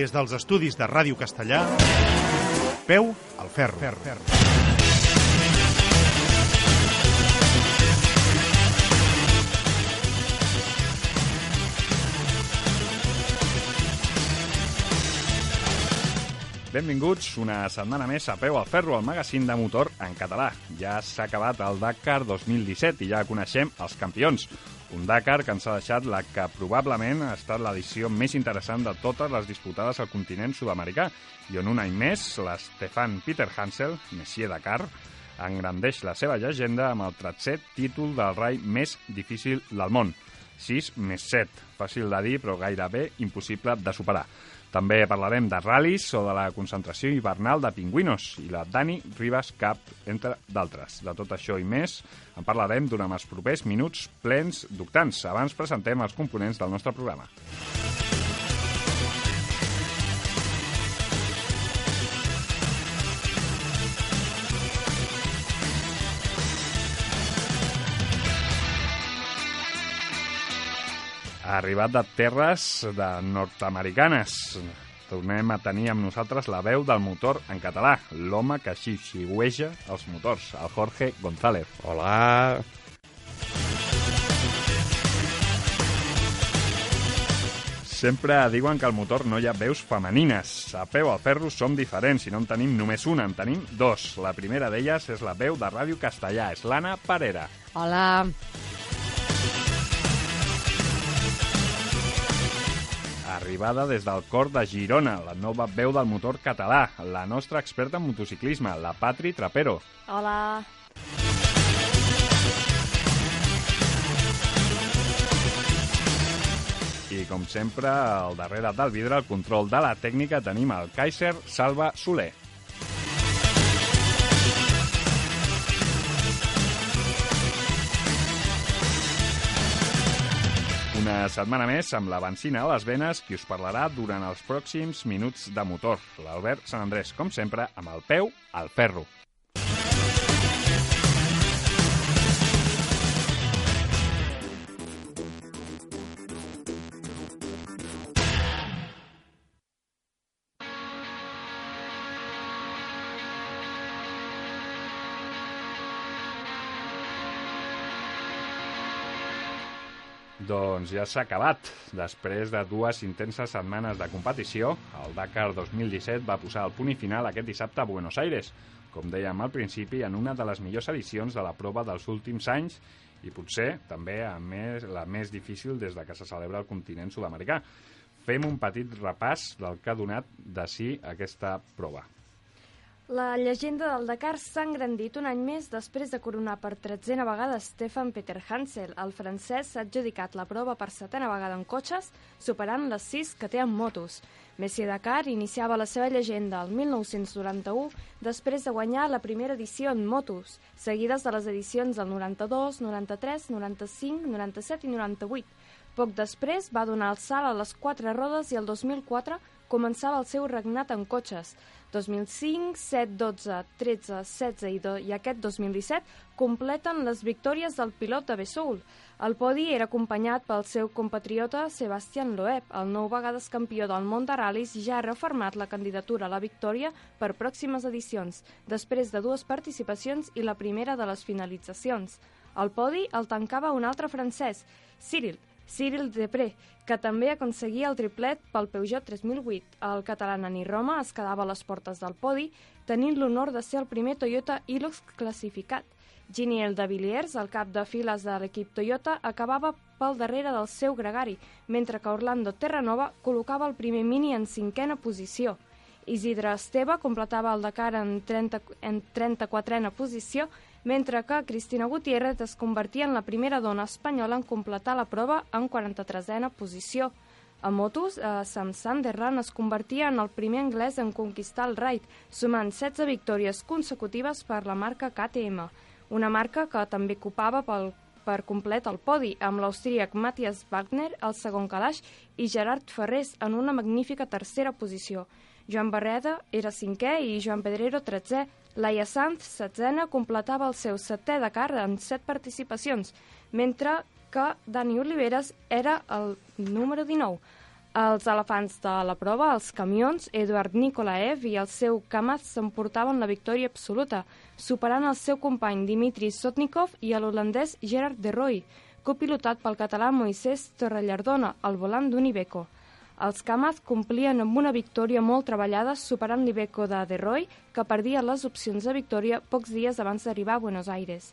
Des dels estudis de Ràdio Castellà, peu al ferro. ferro, ferro. Benvinguts una setmana més a Peu al Ferro, el magazín de motor en català. Ja s'ha acabat el Dakar 2017 i ja coneixem els campions. Un Dakar que ens ha deixat la que probablement ha estat l'edició més interessant de totes les disputades al continent sud-americà i on un any més l'Stefan Peter Hansel, Messier Dakar, engrandeix la seva llegenda amb el 13è títol del rai més difícil del món. 6 més 7. Fàcil de dir, però gairebé impossible de superar. També parlarem de ral·lis o de la concentració hivernal de pingüinos i la Dani Ribas Cup, entre d'altres. De tot això i més en parlarem durant els propers minuts plens d'octants. Abans presentem els components del nostre programa. Ha arribat de terres de nord-americanes. Tornem a tenir amb nosaltres la veu del motor en català, l'home que xixiueja els motors, el Jorge González. Hola. Sempre diuen que al motor no hi ha veus femenines. A peu al ferro som diferents i no en tenim només una, en tenim dos. La primera d'elles és la veu de Ràdio Castellà, és l'Anna Parera. Hola. Arribada des del cor de Girona, la nova veu del motor català, la nostra experta en motociclisme, la Patri Trapero. Hola. I com sempre, al darrere del vidre, el control de la tècnica, tenim el Kaiser Salva Soler. Una setmana més amb la benzina a les venes qui us parlarà durant els pròxims minuts de motor. L'Albert Sant Andrés, com sempre, amb el peu al ferro. Doncs ja s'ha acabat. Després de dues intenses setmanes de competició, el Dakar 2017 va posar el punt i final aquest dissabte a Buenos Aires, com dèiem al principi, en una de les millors edicions de la prova dels últims anys i potser també a més, la més difícil des de que se celebra el continent sud-americà. Fem un petit repàs del que ha donat de si aquesta prova. La llegenda del Dakar s'ha engrandit un any més després de coronar per tretzena vegada Stefan Peter Hansel. El francès s'ha adjudicat la prova per setena vegada en cotxes, superant les sis que té en motos. Messi Dakar iniciava la seva llegenda el 1991 després de guanyar la primera edició en motos, seguides de les edicions del 92, 93, 95, 97 i 98. Poc després va donar el salt a les quatre rodes i el 2004 començava el seu regnat en cotxes. 2005, 7, 12, 13, 16 i, do, i aquest 2017 completen les victòries del pilot de Bessoul. El podi era acompanyat pel seu compatriota Sebastian Loeb, el nou vegades campió del món de ral·lis ja ha reformat la candidatura a la victòria per pròximes edicions, després de dues participacions i la primera de les finalitzacions. El podi el tancava un altre francès, Cyril, Cyril Depré, que també aconseguia el triplet pel Peugeot 3008. El català Nani Roma es quedava a les portes del podi, tenint l'honor de ser el primer Toyota Hilux classificat. Giniel de Villiers, el cap de files de l'equip Toyota, acabava pel darrere del seu gregari, mentre que Orlando Terranova col·locava el primer Mini en cinquena posició. Isidre Esteve completava el Dakar en, 30, en 34a posició, mentre que Cristina Gutiérrez es convertia en la primera dona espanyola en completar la prova en 43a posició. A motos, eh, Sam Sunderland es convertia en el primer anglès en conquistar el raid, sumant 16 victòries consecutives per la marca KTM, una marca que també ocupava pel, per complet el podi, amb l'austríac Matthias Wagner al segon calaix i Gerard Ferrés en una magnífica tercera posició. Joan Barreda era cinquè i Joan Pedrero tretzè, Laia Sanz, setzena, completava el seu setè Dakar en set participacions, mentre que Dani Oliveres era el número 19. Els elefants de la prova, els camions, Eduard Nikolaev i el seu Kamaz s'emportaven la victòria absoluta, superant el seu company Dimitri Sotnikov i l'holandès Gerard de Roy, copilotat pel català Moisés Torrellardona, al volant d'un Iveco. Els Kamaz complien amb una victòria molt treballada, superant l'Iveco de De Roy, que perdia les opcions de victòria pocs dies abans d'arribar a Buenos Aires.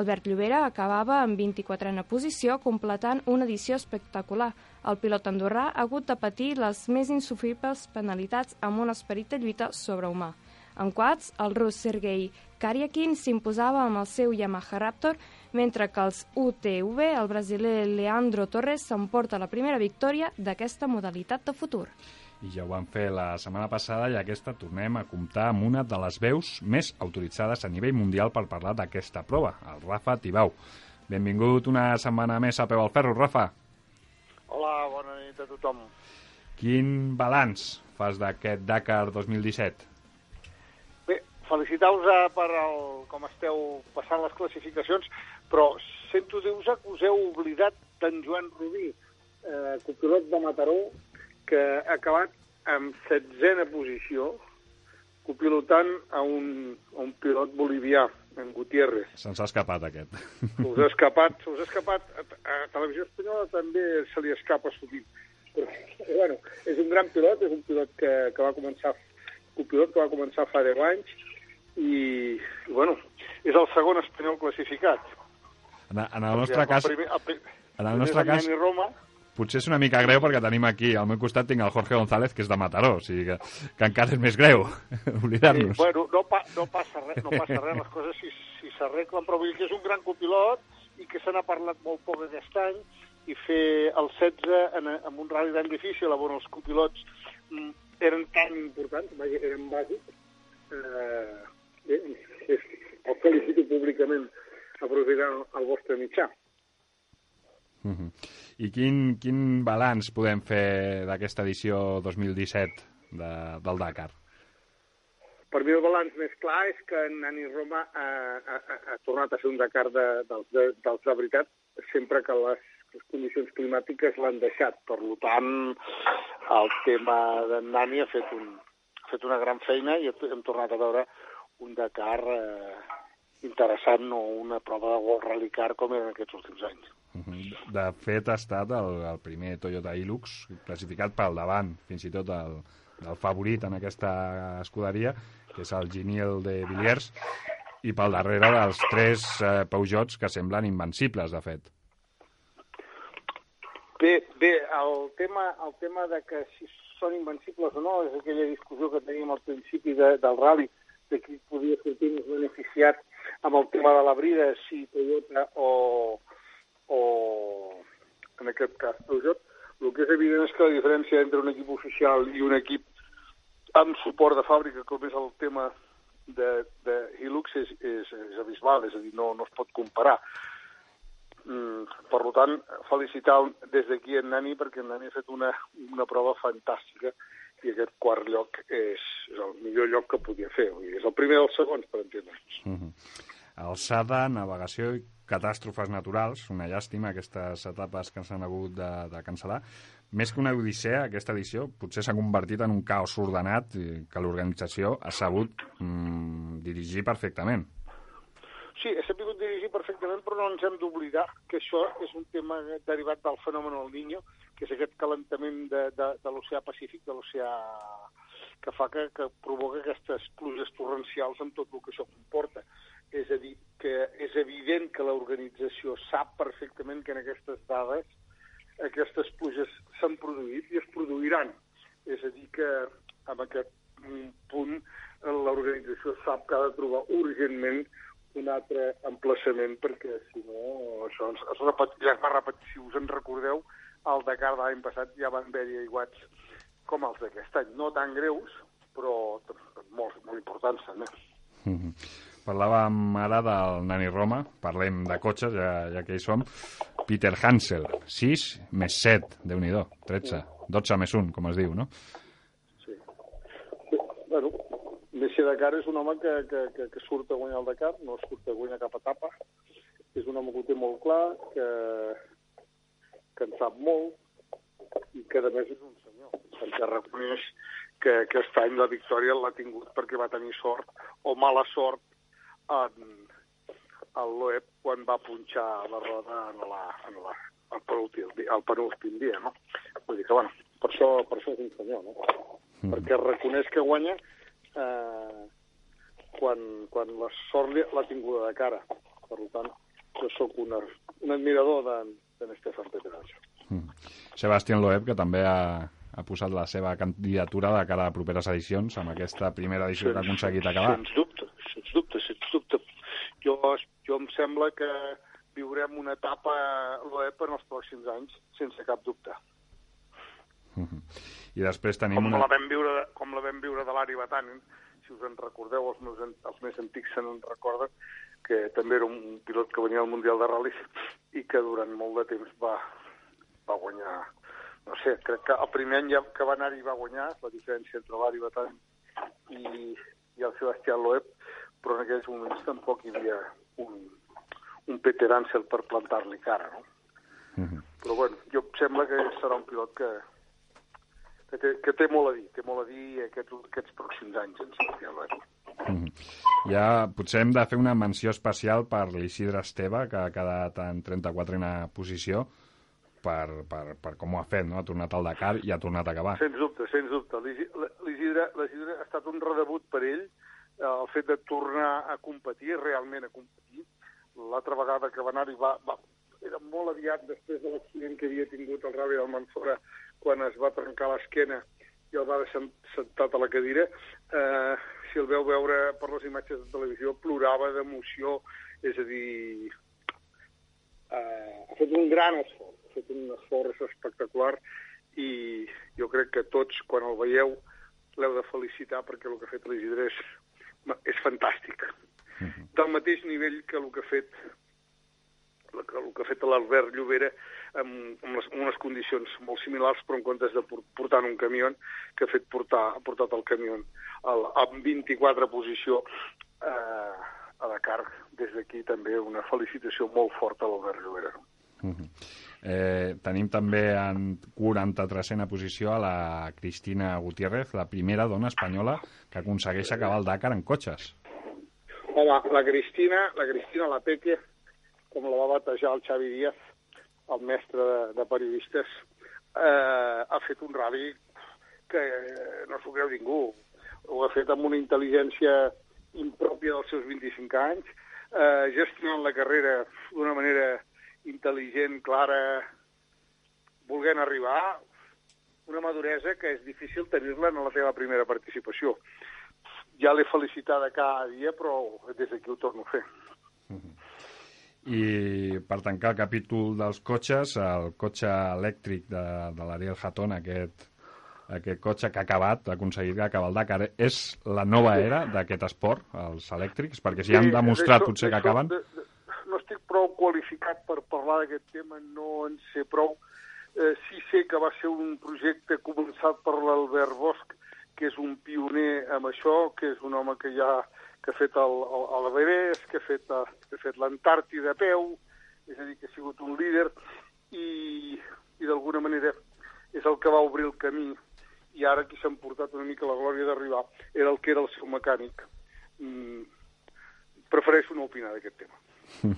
Albert Llobera acabava en 24a posició, completant una edició espectacular. El pilot andorrà ha hagut de patir les més insufribles penalitats amb un esperit de lluita sobrehumà. En quads, el rus Sergei Karyakin s'imposava amb el seu Yamaha Raptor, mentre que els UTV, el brasiler Leandro Torres, s'emporta la primera victòria d'aquesta modalitat de futur i ja ho vam fer la setmana passada i aquesta tornem a comptar amb una de les veus més autoritzades a nivell mundial per parlar d'aquesta prova, el Rafa Tibau. Benvingut una setmana més a Peu al Ferro, Rafa. Hola, bona nit a tothom. Quin balanç fas d'aquest Dakar 2017? Bé, felicitar-vos eh, per el, com esteu passant les classificacions, però sento dir-vos que us heu oblidat d'en Joan Rubí, eh, copilot de Mataró, que ha acabat amb setzena posició, copilotant a un, a un pilot bolivià, en Gutiérrez. Se'ns ha escapat, aquest. Us ha escapat, us ha escapat. A, a Televisió Espanyola també se li escapa sovint. Però, bueno, és un gran pilot, és un pilot que, que va començar copilot que va començar fa 10 anys i bueno, és el segon espanyol classificat. En, en el nostre cas... Primer, el, en el nostre cas... Roma, potser és una mica greu perquè tenim aquí, al meu costat tinc el Jorge González, que és de Mataró, o sigui que, que encara és més greu oblidar-nos. Sí, bueno, no, pa, no passa res, no passa res, les coses si, si s'arreglen, però vull dir que és un gran copilot i que se n'ha parlat molt poc aquest any i fer el 16 en, en un rally tan difícil on els copilots mm, eren tan importants, eren bàsics, eh, és, el felicito públicament aprofitant el vostre mitjà. Uh -huh. I quin, quin balanç podem fer d'aquesta edició 2017 de, del Dakar? Per mi el balanç més clar és que Nani Roma ha, ha, ha tornat a ser un Dakar de, dels, de, dels de veritat sempre que les, les condicions climàtiques l'han deixat. Per tant, el tema de Nani ha fet, un, ha fet una gran feina i hem tornat a veure un Dakar eh, interessant, no una prova de World Rally Car com en aquests últims anys. De fet, ha estat el, el primer Toyota Hilux classificat pel davant, fins i tot el, el favorit en aquesta escuderia, que és el Giniel de Villiers, i pel darrere dels tres eh, Peugeots que semblen invencibles, de fet. Bé, bé el, tema, el tema de que si són invencibles o no és aquella discussió que teníem al principi de, del rally, de qui podia sortir més beneficiat amb el tema de la brida, si Toyota o, o, en aquest cas, Peugeot, el que és evident és que la diferència entre un equip oficial i un equip amb suport de fàbrica, com és el tema de, de Hilux, és, és, és abismal, és a dir, no, no es pot comparar. Mm, per tant, felicitar des d'aquí en Nani, perquè en Nani ha fet una, una prova fantàstica i aquest quart lloc és, és el millor lloc que podia fer. Vull dir, és el primer dels segons, per entendre'ns. Mm -hmm. Alçada, navegació i catàstrofes naturals, una llàstima aquestes etapes que s'han hagut de, de cancel·lar. Més que una odissea, aquesta edició potser s'ha convertit en un caos ordenat que l'organització ha sabut mm, dirigir perfectament. Sí, ha sabut dirigir perfectament, però no ens hem d'oblidar que això és un tema derivat del fenomen El Niño, que és aquest calentament de, de, de l'oceà Pacífic, de l'oceà que fa que, que provoca aquestes pluges torrencials amb tot el que això comporta. És a dir, que és evident que l'organització sap perfectament que en aquestes dades aquestes pluges s'han produït i es produiran. És a dir, que en aquest punt l'organització sap que ha de trobar urgentment un altre emplaçament perquè si no això es, es repet, ja es va repetir. Si us en recordeu, al Dakar de l'any passat ja van haver-hi aiguats com els d'aquest any. No tan greus, però molt, molt importants també. Mm -hmm. Parlàvem ara del Nani Roma, parlem de cotxes, ja, ja que hi som. Peter Hansel, 6 més 7, déu nhi 13, 12 més 1, com es diu, no? Sí. sí. Bueno, Messi Dakar és un home que, que, que, que surt a guanyar el Dakar, no surt a guanyar cap etapa. És un home que ho té molt clar, que, que en sap molt, i que a més és un senyor, perquè reconeix que aquest any la victòria l'ha tingut perquè va tenir sort o mala sort en el Loeb quan va punxar la roda en la, en la, el, penúltim, el penúltim dia, no? Vull dir que, bueno, per això, per això és un senyor, no? Mm. Perquè reconeix que guanya eh, quan, quan la sort l'ha tinguda de cara. Per tant, jo sóc una, un admirador d'en de, Stefan Peterans. Mm. Sebastián Loeb, que també ha, ha posat la seva candidatura de cara a properes edicions amb aquesta primera edició sens, que ha aconseguit acabar. Sens dubte, sens dubte, sens dubte. Jo, jo em sembla que viurem una etapa l'OEP en els pròxims anys, sense cap dubte. -huh. I després tenim com una... La vam viure, com la vam viure de l'Ari Batanen, si us en recordeu, els, meus, els més antics se n'en recorden, que també era un pilot que venia al Mundial de Ral·lis i que durant molt de temps va, va guanyar no sé, crec que el primer any que va anar-hi va guanyar, la diferència entre l'Ari Batan i, i el Sebastián Loeb, però en aquells moments tampoc hi havia un, un Peter Ansel per plantar-li cara, no? Uh mhm. -huh. Però bueno, jo em sembla que serà un pilot que, que, té, que té molt a dir, té molt a dir aquests, aquests pròxims anys en. Uh mhm. -huh. Ja potser hem de fer una menció especial per l'Isidre Esteve, que ha quedat en 34a posició, per, per, per com ho ha fet, no? Ha tornat al Dakar i ha tornat a acabar. Sens dubte, sens dubte. L'Isidre ha estat un redebut per ell, eh, el fet de tornar a competir, realment a competir. L'altra vegada que va anar-hi va, va, era molt aviat després de l'accident que havia tingut el Rabi del Manfora quan es va trencar l'esquena i el va deixar sentat a la cadira. Eh, si el veu veure per les imatges de televisió, plorava d'emoció, és a dir, eh, ha fet un gran esforç fet un esforç espectacular i jo crec que tots, quan el veieu, l'heu de felicitar perquè el que ha fet l'Isidre és, és fantàstic. Uh -huh. Del mateix nivell que el que ha fet el que, el que ha fet l'Albert Llobera amb, amb, les, amb unes condicions molt similars, però en comptes de portar un camió, que ha fet portar, ha portat el camió al, amb 24 posició eh, a Dakar. Des d'aquí també una felicitació molt forta a l'Albert Llobera. Uh -huh. Eh, tenim també en 43a posició a la Cristina Gutiérrez, la primera dona espanyola que aconsegueix acabar el Dakar en cotxes. Home, la Cristina, la Cristina La Peque, com la va batejar el Xavi Díaz, el mestre de, de periodistes, eh, ha fet un rally que no s'ho creu ningú. Ho ha fet amb una intel·ligència impròpia dels seus 25 anys, eh, gestionant la carrera d'una manera intel·ligent, clara, volent arribar, una maduresa que és difícil tenir-la en la teva primera participació. Ja l'he felicitada cada dia, però des d'aquí ho torno a fer. Uh -huh. I per tancar el capítol dels cotxes, el cotxe elèctric de, de l'Ariel Hatton, aquest, aquest cotxe que ha acabat, ha aconseguit acabar el Dakar, és la nova era d'aquest esport, els elèctrics? Perquè si sí, han demostrat potser que acaben... De, de, no estic prou qualificat per parlar d'aquest tema, no en sé prou. Eh, sí sé que va ser un projecte començat per l'Albert Bosch, que és un pioner amb això, que és un home que ja que ha fet l'Everest, que ha fet, que ha fet l'Antàrtida a peu, és a dir, que ha sigut un líder i, i d'alguna manera és el que va obrir el camí i ara qui s'ha portat una mica la glòria d'arribar era el que era el seu mecànic. Mm, prefereixo no opinar d'aquest tema.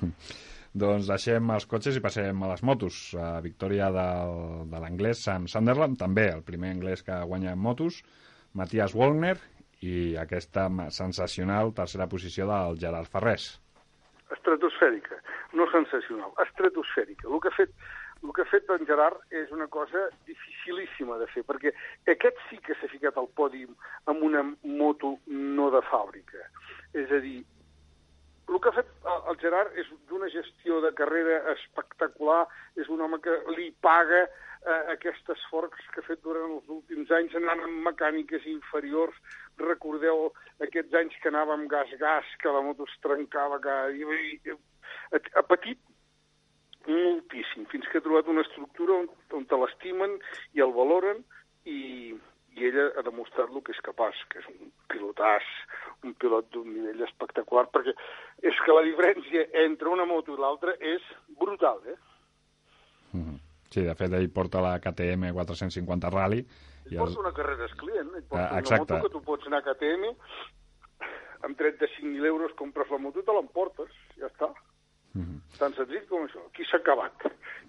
doncs deixem els cotxes i passem a les motos. A victòria del, de l'anglès Sam Sunderland, també el primer anglès que guanya en motos, Matthias Wallner i aquesta sensacional tercera posició del Gerard Ferrés. Estratosfèrica, no sensacional, estratosfèrica. El que ha fet, el que ha fet en Gerard és una cosa dificilíssima de fer, perquè aquest sí que s'ha ficat al pòdium amb una moto no de fàbrica. És a dir, el que ha fet el Gerard és d'una gestió de carrera espectacular, és un home que li paga eh, aquest esforç que ha fet durant els últims anys anant amb mecàniques inferiors. Recordeu aquests anys que anava amb gas-gas, que la moto es trencava cada dia. Ha patit moltíssim, fins que ha trobat una estructura on, on te l'estimen i el valoren i, i ella ha demostrat el que és capaç, que és un pilotàs, un pilot d'un nivell espectacular, perquè és que la diferència entre una moto i l'altra és brutal, eh? Mm -hmm. Sí, de fet, ell porta la KTM 450 Rally. I els... porta una carrera client, ell porta ah, exacte. una moto que tu pots anar a KTM, amb 35.000 euros compres la moto i te l'emportes, ja està. Mm -hmm. Tan senzill com això. Aquí s'ha acabat.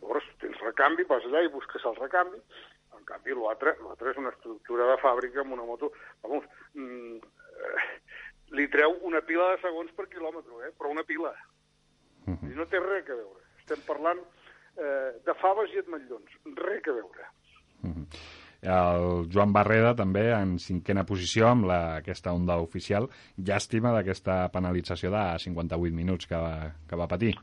Llavors tens recanvi, vas allà i busques el recanvi. En canvi, l'altre és una estructura de fàbrica amb una moto... Vamos, mm, eh, li treu una pila de segons per quilòmetre, eh? però una pila. Mm -hmm. I no té res a veure. Estem parlant eh, de faves i ametllons. Res a veure. Mm -hmm. El Joan Barreda també en cinquena posició amb la, aquesta onda oficial. Llàstima d'aquesta penalització de 58 minuts que va, que va patir.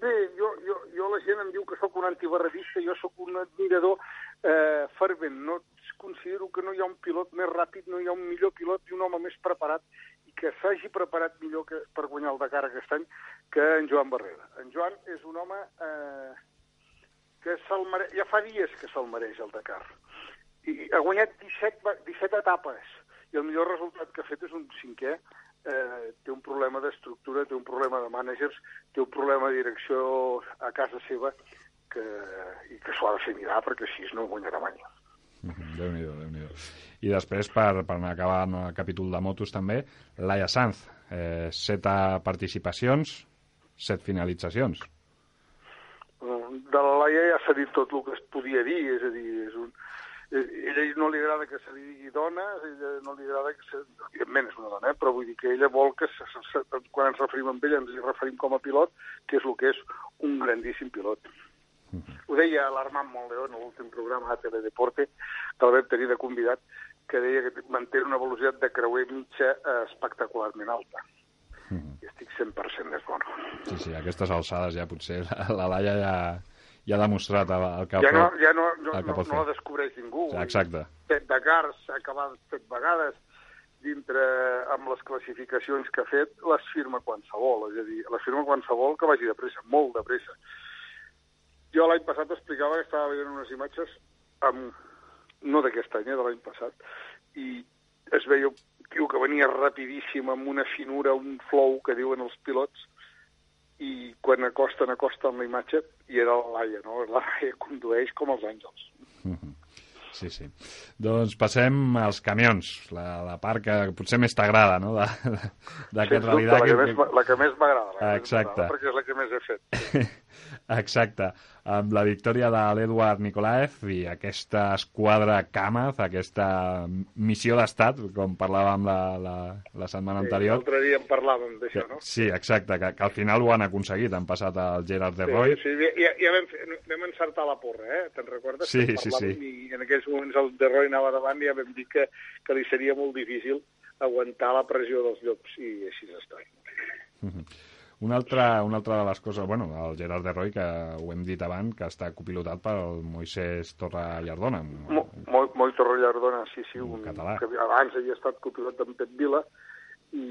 Bé, jo, jo, jo la gent em diu que sóc un antibarredista, jo sóc un admirador eh, fervent. No considero que no hi ha un pilot més ràpid, no hi ha un millor pilot i un home més preparat que s'hagi preparat millor que, per guanyar el Dakar aquest any que en Joan Barrera. En Joan és un home eh, que mere... ja fa dies que se'l mereix el Dakar. I ha guanyat 17, 17 etapes i el millor resultat que ha fet és un cinquè. Eh, té un problema d'estructura, té un problema de mànagers, té un problema de direcció a casa seva que, i que s'ho ha de fer mirar perquè així no guanyarà mai. Déu nhi déu I després, per, per anar acabant el capítol de motos també, Laia Sanz, eh, set participacions, set finalitzacions. De la Laia ja s'ha dit tot el que es podia dir, és a dir, és un, ella no li agrada que se li digui dona, ella no li agrada que se... Evidentment és una dona, eh? però vull dir que ella vol que se, se, se, quan ens referim amb ella ens hi referim com a pilot, que és el que és un grandíssim pilot. -huh. Ho deia l'Armand Monleó en l'últim programa a Teledeporte, que el vam tenir de convidat, que deia que manté una velocitat de creuer mitja eh, espectacularment alta. Uh -huh. I estic 100% d'acord. Sí, sí, aquestes alçades ja potser la, la Laia ja, ja ha demostrat el, el que ja no, ja no, no, el que no, pot no la descobreix ningú. Sí, exacte. Fet Dakar s'ha acabat fet vegades, dintre amb les classificacions que ha fet, les firma qualsevol, és a dir, les firma qualsevol que vagi de pressa, molt de pressa. Jo l'any passat explicava que estava veient unes imatges, amb, no d'aquest any, eh, de l'any passat, i es veia un tio que venia rapidíssim, amb una finura, un flow que diuen els pilots, i quan acosten, acosten la imatge, i era la Laia, no? La Laia condueix com els àngels. Mm -hmm. Sí, sí. Doncs passem als camions, la, la part que potser més t'agrada, no?, d'aquest sí, realitat. La que, que, més, la que més m'agrada. Exacte. Perquè és la que més he fet. Exacte. Amb la victòria de l'Edward Nikolaev i aquesta esquadra Kamaz, aquesta missió d'estat, com parlàvem la, la, la setmana sí, anterior. L'altre dia en parlàvem d'això, no? Sí, exacte, que, que al final ho han aconseguit, han passat al Gerard de Roy. Sí, sí ja, ja vam, vam encertar la porra, eh? Te'n recordes? Sí, sí, sí. I en aquells moments el de Roy anava davant i ja vam dir que, que li seria molt difícil aguantar la pressió dels llops, i així està. Mm -hmm. Una altra, una altra de les coses, bueno, el Gerard de Roy, que ho hem dit abans, que està copilotat pel Moisés Torra Llardona. Mo, Mo, Moi Torra Llardona, sí, sí, un, un català. que abans havia estat copilot d'en Pep Vila, i,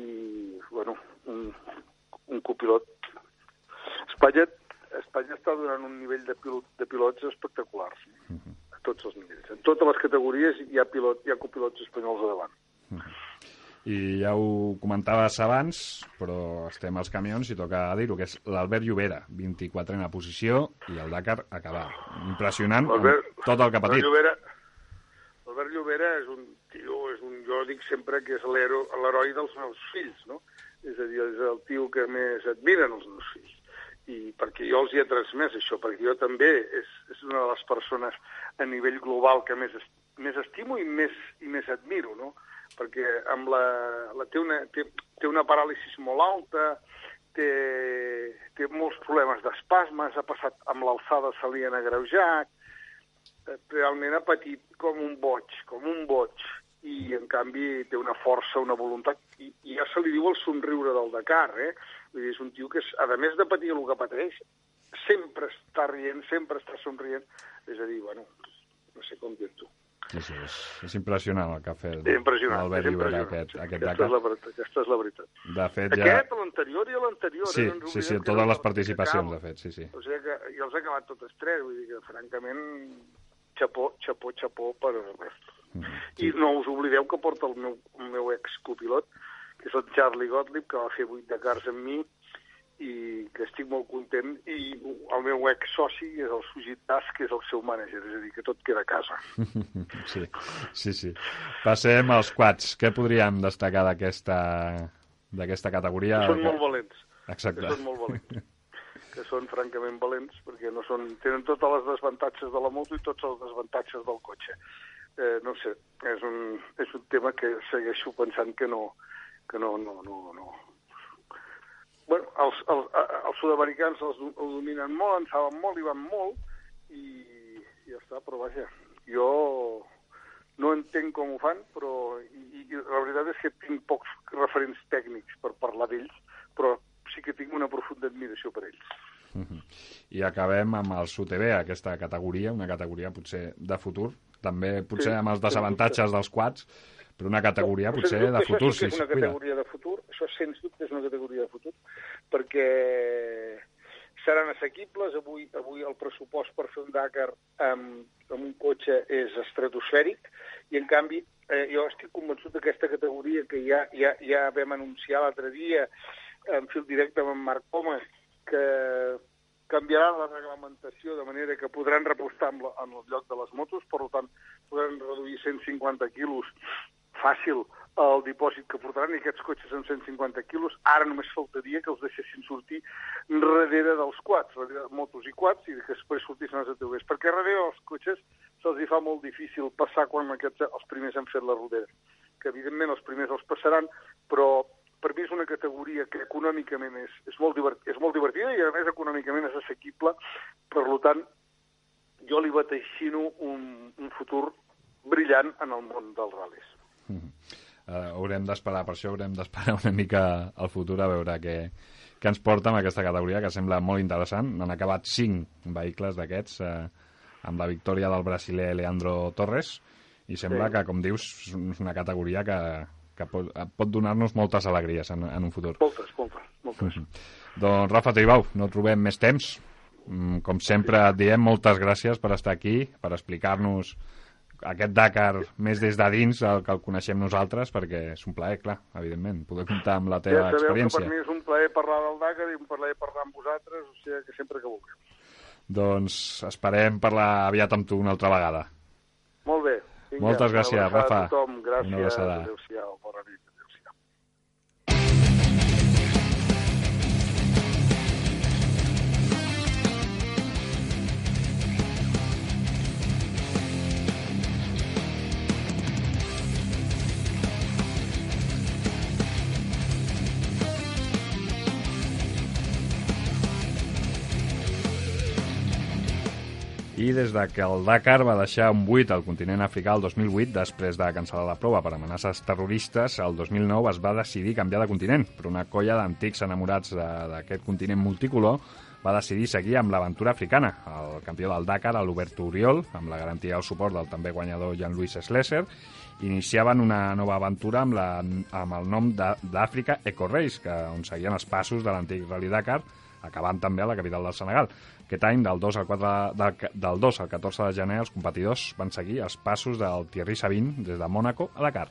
bueno, un, un copilot. Espanya, Espanya està donant un nivell de, pilot, de pilots espectaculars, uh mhm. -huh. a tots els nivells. En totes les categories hi ha, pilot, hi ha copilots espanyols a davant. Uh mhm. -huh i ja ho comentaves abans, però estem als camions i toca dir-ho, que és l'Albert Llobera, 24a posició, i el Dakar acabar. Impressionant tot el que ha patit. Llobera, Albert Llobera és un tio, és un, jo dic sempre que és l'heroi dels meus fills, no? És a dir, és el tio que més admiren els meus fills. I perquè jo els hi he transmès això, perquè jo també és, és una de les persones a nivell global que més, més estimo i més, i més admiro, no? Perquè amb la, la té, una, té, té una paràlisi molt alta, té, té molts problemes d'espasmes, ha passat amb l'alçada se li han agreujat, eh, realment ha patit com un boig, com un boig, i en canvi té una força, una voluntat, i, i ja se li diu el somriure del Dakar, eh? Vull dir, és un tio que, és, a més de patir el que pateix, sempre està rient, sempre està somrient, és a dir, bueno, no sé com dir-t'ho. Sí, sí, és, és impressionant el que ha fet Albert Llobera aquest, aquest aquesta Dakar. És la veritat, aquesta és la veritat. De fet, ja... Aquest, l'anterior i l'anterior. Sí, eh? sí, sí, totes les participacions, de fet, sí, sí. O sigui que jo els he acabat totes tres, vull dir que, francament, xapó, xapó, xapó per. Mm -hmm. sí. I no us oblideu que porta el meu, el meu ex-copilot, que és el Charlie Gottlieb, que va fer vuit Dakars amb mi, i que estic molt content i el meu ex-soci és el Sujit Das, que és el seu mànager, és a dir, que tot queda a casa. Sí, sí, sí. Passem als quads. Què podríem destacar d'aquesta d'aquesta categoria? Que són molt valents. Exacte. Que són molt valents. que són francament valents, perquè no són, tenen totes les desavantatges de la moto i tots els desavantatges del cotxe. Eh, no sé, és un, és un tema que segueixo pensant que no, que no, no, no, no, bueno, els, els, els sud-americans els, els dominen molt, en saben molt i van molt, i, i ja està, però vaja, jo no entenc com ho fan, però i, i la veritat és que tinc pocs referents tècnics per parlar d'ells, però sí que tinc una profunda admiració per ells. -huh. I acabem amb el UTV, aquesta categoria, una categoria potser de futur, també potser sí, amb els desavantatges dels quads, però una categoria no, potser de futur, sí, és una categoria de futur, això sens dubte és una categoria de futur, perquè seran assequibles. Avui, avui el pressupost per fer un Dakar amb, amb un cotxe és estratosfèric. I, en canvi, eh, jo estic convençut d'aquesta categoria que ja, ja, ja vam anunciar l'altre dia en fil directe amb en Marc Coma, que canviarà la reglamentació de manera que podran repostar en, la, en el lloc de les motos, per tant, podran reduir 150 quilos fàcil el dipòsit que portaran i aquests cotxes amb 150 quilos, ara només faltaria que els deixessin sortir darrere dels quads, darrere de motos i quads, i que després sortissin els ATVs, perquè darrere dels cotxes se'ls fa molt difícil passar quan aquests, els primers han fet la rodera, que evidentment els primers els passaran, però per mi és una categoria que econòmicament és, és, molt, divert, és molt divertida i a més econòmicament és assequible, per tant jo li bateixino un, un futur brillant en el món dels ral·lis. Mm -hmm. uh, haurem d'esperar, per això haurem d'esperar una mica al futur a veure què, què ens porta amb aquesta categoria, que sembla molt interessant. Han acabat cinc vehicles d'aquests uh, amb la victòria del brasiler Leandro Torres i sembla sí. que, com dius, és una categoria que, que pot, pot donar-nos moltes alegries en, en un futur. Moltes, moltes, moltes. Mm -hmm. Doncs Rafa Tribau, no trobem més temps. Mm, com sempre et diem, moltes gràcies per estar aquí, per explicar-nos aquest Dakar més des de dins el que el coneixem nosaltres, perquè és un plaer, clar, evidentment, poder comptar amb la teva ja experiència. per mi és un plaer parlar del Dakar i un plaer parlar amb vosaltres, o sigui que sempre que vulgueu. Doncs esperem parlar aviat amb tu una altra vegada. Molt bé. Vinga, Moltes gràcies, Rafa. A tothom. Gràcies. Una abraçada. Adéu-siau. Bona nit. I des de que el Dakar va deixar un buit al continent africà el 2008, després de cancel·lar la prova per amenaces terroristes, el 2009 es va decidir canviar de continent, però una colla d'antics enamorats d'aquest continent multicolor va decidir seguir amb l'aventura africana. El campió del Dakar, l'Obert Oriol, amb la garantia del suport del també guanyador Jean-Louis Slesser, iniciaven una nova aventura amb, la, amb el nom d'Àfrica Eco Race, que, on seguien els passos de l'antic Rally Dakar, acabant també a la capital del Senegal. Aquest any, del 2 al, 4, del, del 2 al 14 de gener, els competidors van seguir els passos del Thierry Sabin des de Mònaco a Dakar.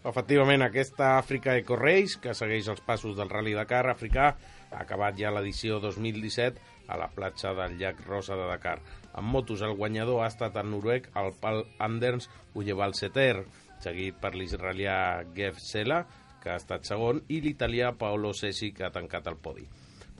Efectivament, aquesta Àfrica Eco Race, que segueix els passos del Rally Dakar africà, ha acabat ja l'edició 2017 a la platja del llac Rosa de Dakar. En motos, el guanyador ha estat el noruec, el Pal Anders Ujeval Seter, seguit per l'israelià Gev Sela, que ha estat segon, i l'italià Paolo Sessi, que ha tancat el podi.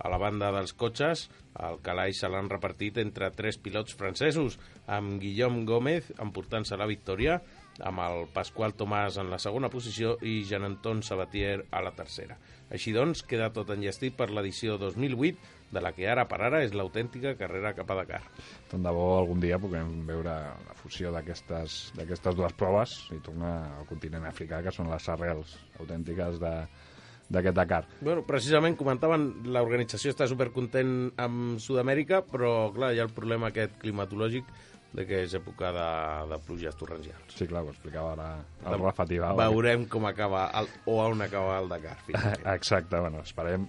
A la banda dels cotxes, el calaix se l'han repartit entre tres pilots francesos, amb Guillaume Gómez emportant-se la victòria, amb el Pasqual Tomàs en la segona posició i Jean-Anton Sabatier a la tercera. Així doncs, queda tot enllestit per l'edició 2008, de la que ara per ara és l'autèntica carrera cap a Dakar. Tant de bo algun dia puguem veure la fusió d'aquestes dues proves i tornar al continent africà, que són les arrels autèntiques de, d'aquest Dakar. Bueno, precisament comentaven, l'organització està supercontent amb Sud-amèrica, però clar, hi ha el problema aquest climatològic de que és època de, de pluges torrencials. Sí, clar, ho explicava ara el de, Rafa Tibau. Veurem com acaba, el, o on acaba el Dakar. Exacte, bueno, esperem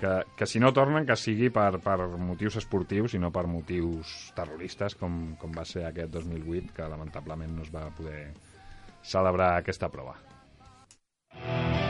que, que si no tornen, que sigui per, per motius esportius i no per motius terroristes, com, com va ser aquest 2008, que lamentablement no es va poder celebrar aquesta prova. Mm.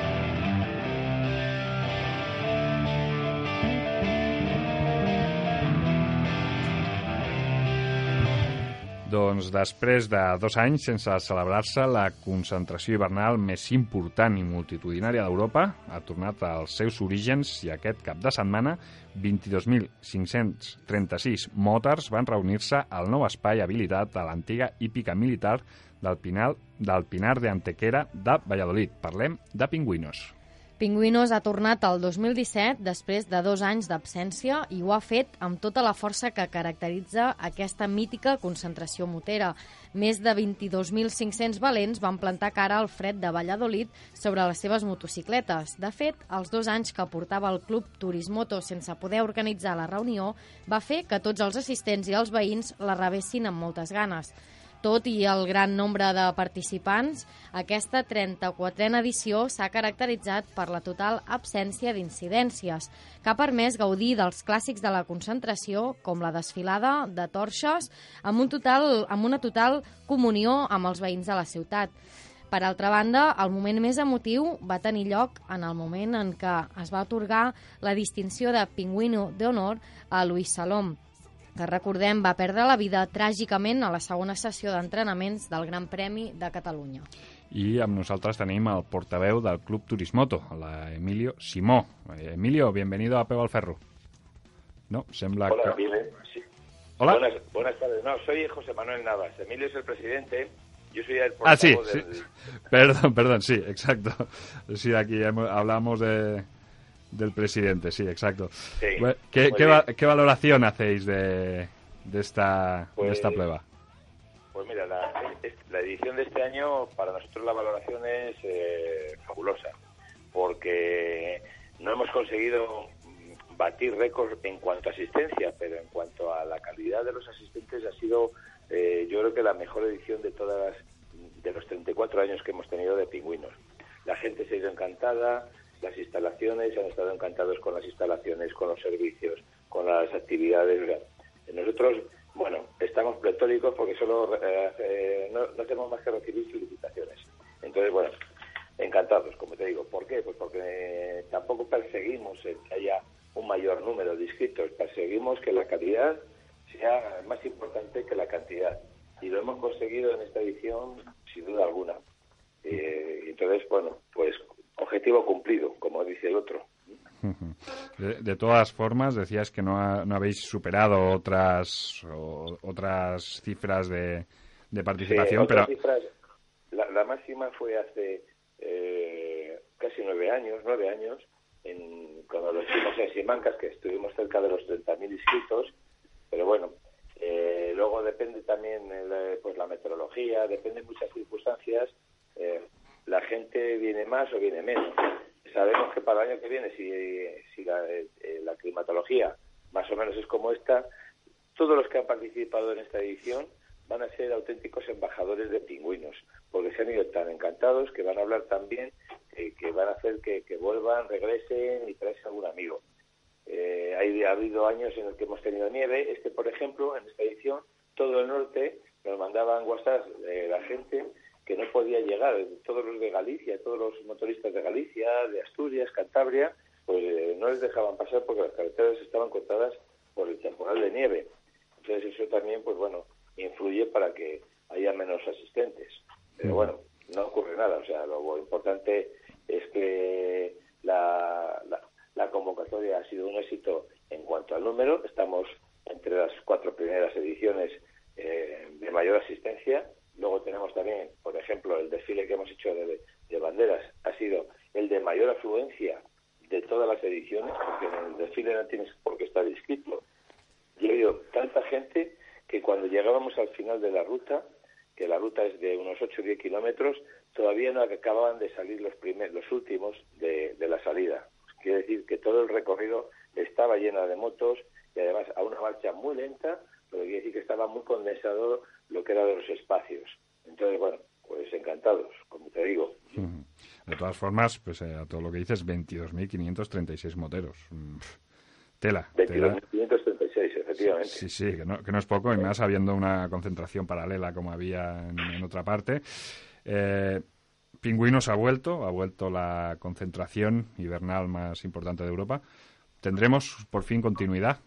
Doncs després de dos anys sense celebrar-se la concentració hivernal més important i multitudinària d'Europa, ha tornat als seus orígens i aquest cap de setmana 22.536 motors van reunir-se al nou espai habilitat a l'antiga hípica militar del Pinar, del Pinar de Antequera de Valladolid. Parlem de pingüinos. Pingüinos ha tornat el 2017 després de dos anys d'absència i ho ha fet amb tota la força que caracteritza aquesta mítica concentració motera. Més de 22.500 valents van plantar cara al fred de Valladolid sobre les seves motocicletes. De fet, els dos anys que portava el club Turismoto sense poder organitzar la reunió va fer que tots els assistents i els veïns la rebessin amb moltes ganes. Tot i el gran nombre de participants, aquesta 34a edició s'ha caracteritzat per la total absència d'incidències, que ha permès gaudir dels clàssics de la concentració, com la desfilada de torxes, amb, un total, amb una total comunió amb els veïns de la ciutat. Per altra banda, el moment més emotiu va tenir lloc en el moment en què es va atorgar la distinció de Pingüino d'Honor a Luis Salom, que recordem va perdre la vida tràgicament a la segona sessió d'entrenaments del Gran Premi de Catalunya. I amb nosaltres tenim el portaveu del Club Turismoto, la Emilio Simó. Emilio, bienvenido a Peu al Ferro. No, sembla Hola, que... Emilio. Sí. Hola. Buenas, buenas tardes. No, soy José Manuel Navas. Emilio es el presidente. Yo soy el Ah, sí, portavoz sí. del... Perdón, perdón, sí, exacto. Sí, aquí hablamos de, del presidente, sí, exacto. Sí, Bueno, ¿Qué, qué, bien. va- qué valoración hacéis de, de, esta, de Pues- esta prueba? Pues mira, la, la edición de este año, para nosotros la valoración es eh, fabulosa, porque no hemos conseguido batir récords en cuanto a asistencia, pero en cuanto a la calidad de los asistentes ha sido, eh, yo creo que la mejor edición de todas las- de los 34 años que hemos tenido de pingüinos. La gente se ha ido encantada, las instalaciones han estado encantados con las instalaciones, con los servicios, con las actividades. nosotros, bueno, estamos pletóricos porque solo eh, eh, no, no tenemos más que recibir felicitaciones. Entonces, bueno, encantados, como te digo. ¿Por qué? Pues porque eh, tampoco perseguimos el que haya un mayor número de inscritos, perseguimos que la calidad sea más importante que la cantidad. Y lo hemos conseguido en esta edición sin duda alguna. Eh, entonces, bueno, pues objetivo cumplido, como dice el otro. De, de todas formas, decías que no, ha- no habéis superado otras o- otras cifras de, de participación, Sí, pero cifras, la, la máxima fue hace eh, casi nueve años, nueve años, en, cuando lo hicimos en Simancas, que estuvimos cerca de los 30.000 inscritos, pero bueno, eh, luego depende también el, eh, pues la meteorología, depende de muchas circunstancias, eh, la gente viene más o viene menos. Sabemos que para el año que viene, si, si la, eh, la climatología más o menos es como esta, todos los que han participado en esta edición van a ser auténticos embajadores de pingüinos, porque se han ido tan encantados que van a hablar también, eh, que van a hacer que, que vuelvan, regresen y traerse algún amigo. Eh, hay, ha habido años en los que hemos tenido nieve. Este, por ejemplo, en esta edición, todo el norte nos mandaban WhatsApp de la gente que no podía llegar, todos los de Galicia, todos los motoristas de Galicia, de Asturias, Cantabria, pues eh, no les dejaban pasar porque las carreteras estaban cortadas por el temporal de nieve. Entonces eso también, pues bueno, influye para que haya menos asistentes. Pero bueno, no ocurre nada. O sea, lo importante es que la, la, la convocatoria ha sido un éxito en cuanto al número. Estamos entre las cuatro primeras ediciones eh, de mayor asistencia. Luego tenemos también, por ejemplo, el desfile que hemos hecho de, de banderas ha sido el de mayor afluencia de todas las ediciones, porque en el desfile no tienes por qué estar inscrito. Y ha habido tanta gente que cuando llegábamos al final de la ruta, que la ruta es de unos 8 o 10 kilómetros, todavía no acababan de salir los, primer, los últimos de, de la salida. Quiere decir que todo el recorrido estaba lleno de motos y además a una marcha muy lenta, quiere decir que estaba muy condensado lo que era de los espacios. Entonces, bueno, pues encantados, como te digo. De todas formas, pues eh, a todo lo que dices, 22.536 moteros. Mm, Tela. tela. 22.536, efectivamente. Sí, sí, que no, que no es poco, y más habiendo una concentración paralela como había en, en otra parte. Eh, Pingüinos ha vuelto, ha vuelto la concentración hibernal más importante de Europa. ¿Tendremos por fin continuidad?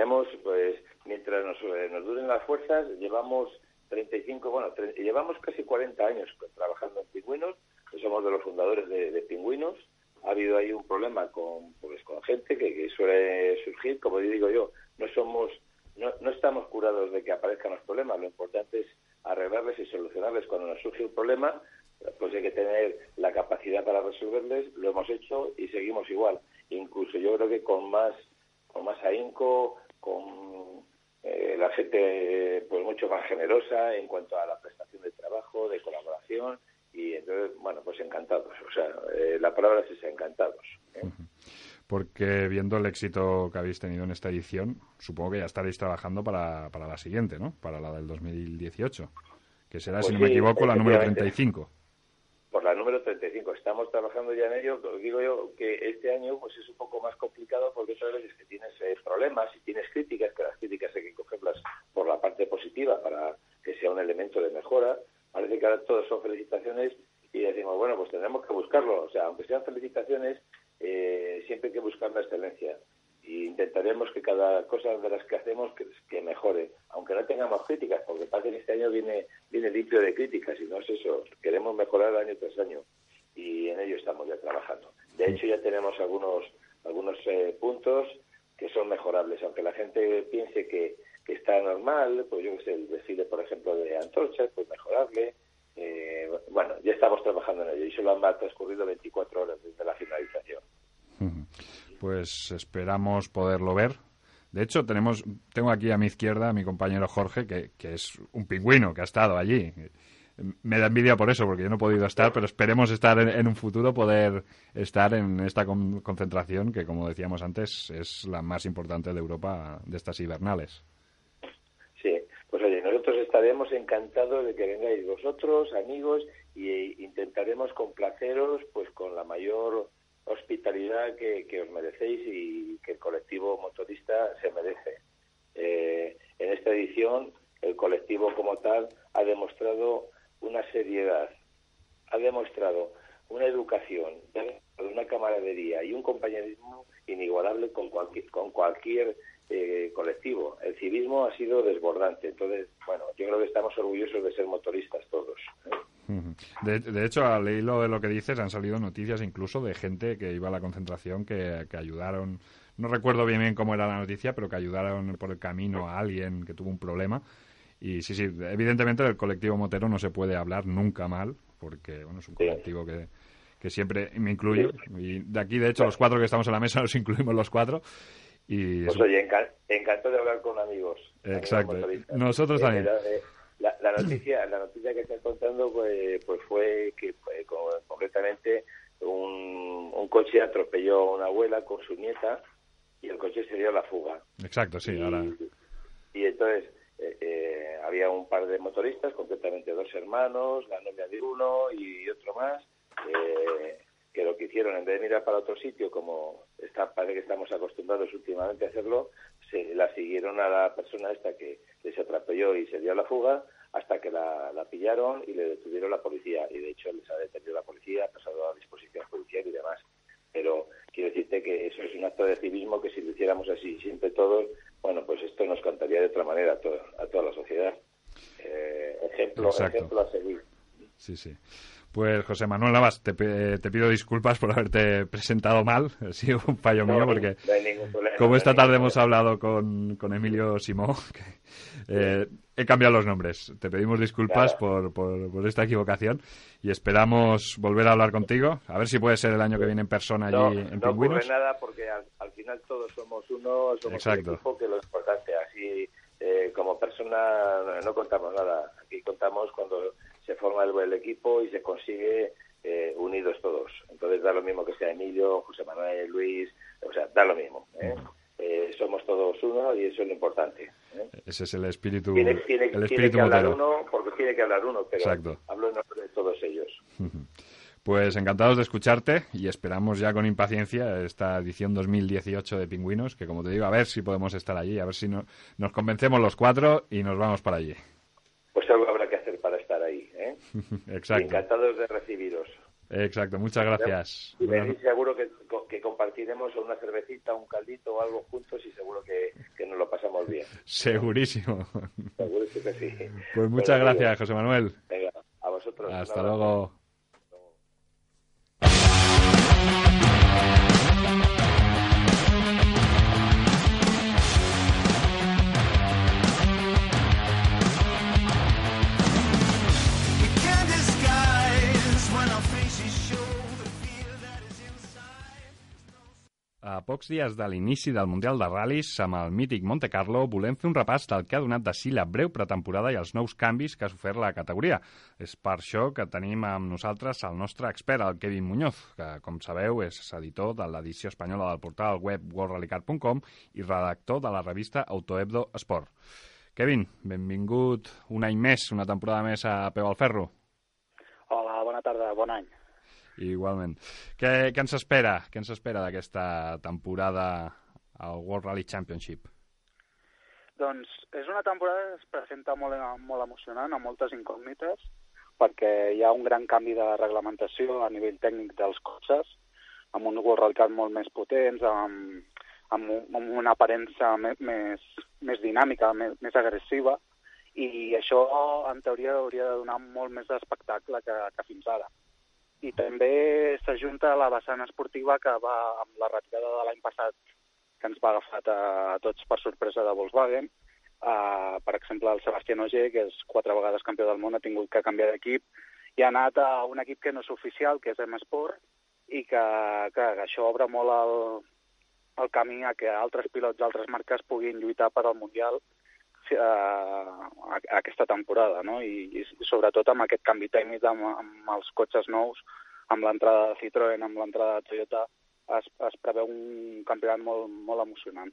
Tenemos, pues, mientras nos, eh, nos duren las fuerzas, llevamos 35, bueno, tre- llevamos casi 40 años trabajando en pingüinos, somos de los fundadores de, pingüinos. Ha habido ahí un problema con, pues, con gente que, que suele surgir, como digo yo, no somos, no, no estamos curados de que aparezcan los problemas, lo importante es arreglarles y solucionarles cuando nos surge un problema, pues hay que tener la capacidad para resolverles, lo hemos hecho y seguimos igual. Incluso yo creo que con más, con más ahínco, con eh, la gente pues mucho más generosa en cuanto a la prestación de trabajo, de colaboración y entonces, bueno, pues encantados. O sea, eh, la palabra es esa, encantados. ¿eh? Porque viendo el éxito que habéis tenido en esta edición, supongo que ya estaréis trabajando para, para la siguiente, ¿no? Para la del 2018, que será, Pues si no me equivoco, la número efectivamente. 35. Por la número 35. Estamos trabajando ya en ello. Digo yo que este año pues es un poco más complicado porque otras veces que tienes eh, problemas y tienes críticas, que las críticas hay que cogerlas por la parte positiva para que sea un elemento de mejora. Parece que ahora todos son felicitaciones y decimos, bueno, pues tendremos que buscarlo. O sea, aunque sean felicitaciones, eh, siempre hay que buscar la excelencia. Y intentaremos que cada cosa de las que hacemos que, mejore, aunque no tengamos críticas, porque parece que este año viene, viene limpio de críticas y no es eso. Queremos mejorar año tras año y en ello estamos ya trabajando. De hecho, ya tenemos algunos, algunos eh, puntos que son mejorables, aunque la gente piense que, está normal, pues yo que sé, el desfile, por ejemplo, de antorchas, pues mejorarle. Eh, bueno, ya estamos trabajando en ello y solo han transcurrido 24 horas desde la finalización. Pues esperamos poderlo ver. De hecho, tenemos, tengo aquí a mi izquierda a mi compañero Jorge, que, que es un pingüino que ha estado allí. Me da envidia por eso, porque yo no he podido estar, pero esperemos estar en, un futuro, poder estar en esta con- concentración, que como decíamos antes, es la más importante de Europa de estas hibernales. Sí, pues oye, nosotros estaremos encantados de que vengáis vosotros, amigos, y e intentaremos complaceros pues con la mayor hospitalidad que, que os merecéis y que el colectivo motorista se merece. Eh, en esta edición, el colectivo como tal ha demostrado una seriedad, ha demostrado una educación, una camaradería y un compañerismo inigualable con cualquier, con cualquier eh, colectivo. El civismo ha sido desbordante. Entonces, bueno, yo creo que estamos orgullosos de ser motoristas todos. ¿eh? De, de hecho, al hilo de lo que dices, han salido noticias incluso de gente que iba a la concentración que, que ayudaron. No recuerdo bien, bien cómo era la noticia, pero que ayudaron por el camino a alguien que tuvo un problema. Y sí, sí, evidentemente del colectivo motero no se puede hablar nunca mal, porque bueno, es un colectivo que, que siempre me incluyo. Y de aquí, de hecho, los cuatro que estamos en la mesa nos incluimos los cuatro. Y Pues oye, encantado de hablar con amigos. Exacto. Nosotros también. la, eh, la- la noticia, la noticia que estás contando pues, pues fue que pues, co- concretamente un, un coche atropelló a una abuela con su nieta y el coche se dio a la fuga. exacto, sí, y, ahora. y entonces eh, eh, había un par de motoristas, concretamente dos hermanos, la novia de uno y otro más, eh, que lo que hicieron, en vez de mirar para otro sitio, como está, parece que estamos acostumbrados últimamente a hacerlo, se la siguieron a la persona esta que les atropelló y se dio a la fuga hasta que la, la pillaron y le detuvieron la policía. Y de hecho les ha detenido la policía, ha pasado a disposición policial y demás. Pero quiero decirte que eso es un acto de civismo que si lo hiciéramos así siempre todos, bueno, pues esto nos cantaría de otra manera a, to- a toda la sociedad. Eh, ejemplo, Exacto. ejemplo a seguir. Sí, sí. Pues José Manuel Navas, te, pe- te pido disculpas por haberte presentado mal. Ha sido un fallo mío No, porque, no hay ningún problema, como no esta tarde hemos problema. hablado con, con Emilio Simó, que, eh, he cambiado los nombres. Te pedimos disculpas Nada. por, por, por esta equivocación y esperamos volver a hablar contigo. A ver si puede ser el año que viene en persona allí No, en no ocurre Pingüinos. nada porque al, al final todos somos uno, somos Exacto. un equipo que lo importante. Así, eh, como persona no, no contamos nada. Aquí contamos cuando se forma el, el equipo y se consigue eh, unidos todos. Entonces da lo mismo que sea Emilio, José Manuel, Luis, o sea, da lo mismo. ¿eh? Eh, somos todos uno y eso es lo importante. ¿eh? Ese es el espíritu, Tiene, tiene- el tiene espíritu que hablar motero. uno porque tiene que hablar uno, pero Exacto. hablo en nombre de todos ellos. Pues encantados de escucharte y esperamos ya con impaciencia esta edición 2018 de Pingüinos, que como te digo, a ver si podemos estar allí, a ver si no- nos convencemos los cuatro y nos vamos para allí. Pues algo habrá que hacer para estar ahí. ¿eh? Exacto. Encantados de recibiros. Exacto, muchas gracias. Y seguro que, que compartiremos una cervecita, un caldito o algo juntos y seguro que, que nos lo pasamos bien. Segurísimo. Seguro que sí. Pues muchas Pero, gracias, José Manuel. Venga, a vosotros. Hasta luego. A pocs dies de l'inici del Mundial de Ral·lis amb el mític Monte Carlo, volem fer un repàs del que ha donat de si la breu pretemporada i els nous canvis que ha sofert la categoria. És per això que tenim amb nosaltres el nostre expert, el Kevin Muñoz, que, com sabeu, és editor de l'edició espanyola del portal web worldrallycar.com i redactor de la revista Autohebdo Sport. Kevin, benvingut un any més, una temporada més a Peu al Ferro. Hola, bona tarda, bon any. Igualment. Què, què ens espera? Què ens espera d'aquesta temporada al World Rally Championship? Doncs és una temporada que es presenta molt, molt emocionant, amb moltes incògnites, perquè hi ha un gran canvi de reglamentació a nivell tècnic dels cotxes, amb un World Rally Car molt més potents, amb, amb, un, amb una aparença més, més, més dinàmica, més, més agressiva, i això, en teoria, hauria de donar molt més d'espectacle que, que fins ara i també s'ajunta a la vessant esportiva que va amb la retirada de l'any passat que ens va agafar a, a tots per sorpresa de Volkswagen. Uh, per exemple, el Sebastián Ogier, que és quatre vegades campió del món, ha tingut que canviar d'equip i ha anat a un equip que no és oficial, que és M-Sport, i que, que això obre molt el, el camí a que altres pilots d'altres marques puguin lluitar per al Mundial uh, aquesta temporada, no? I, i sobretot amb aquest canvi tècnic amb, amb els cotxes nous, amb l'entrada de Citroën, amb l'entrada de Toyota, es, es preveu un campionat molt, molt emocionant.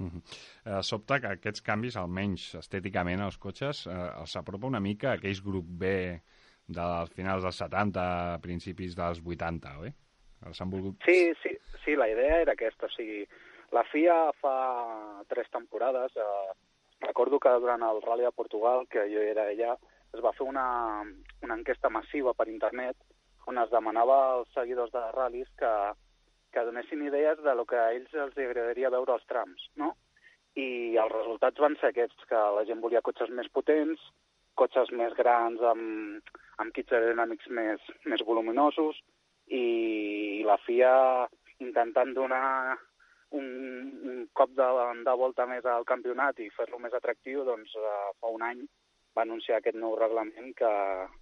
Uh -huh. eh, sobte que aquests canvis, almenys estèticament, als cotxes, eh, els apropa una mica a aquells grup B dels finals dels 70, principis dels 80, oi? Els han volgut... Sí, sí, sí, la idea era aquesta. O sigui, la FIA fa tres temporades eh, recordo que durant el Rally de Portugal, que jo era allà, es va fer una, una enquesta massiva per internet on es demanava als seguidors de ral·lis que, que donessin idees de lo que a ells els agradaria veure als trams, no? I els resultats van ser aquests, que la gent volia cotxes més potents, cotxes més grans amb, amb kits aerodinàmics més, més voluminosos i la FIA intentant donar un, un cop de, de volta més al campionat i fer-lo més atractiu, doncs uh, fa un any va anunciar aquest nou reglament que,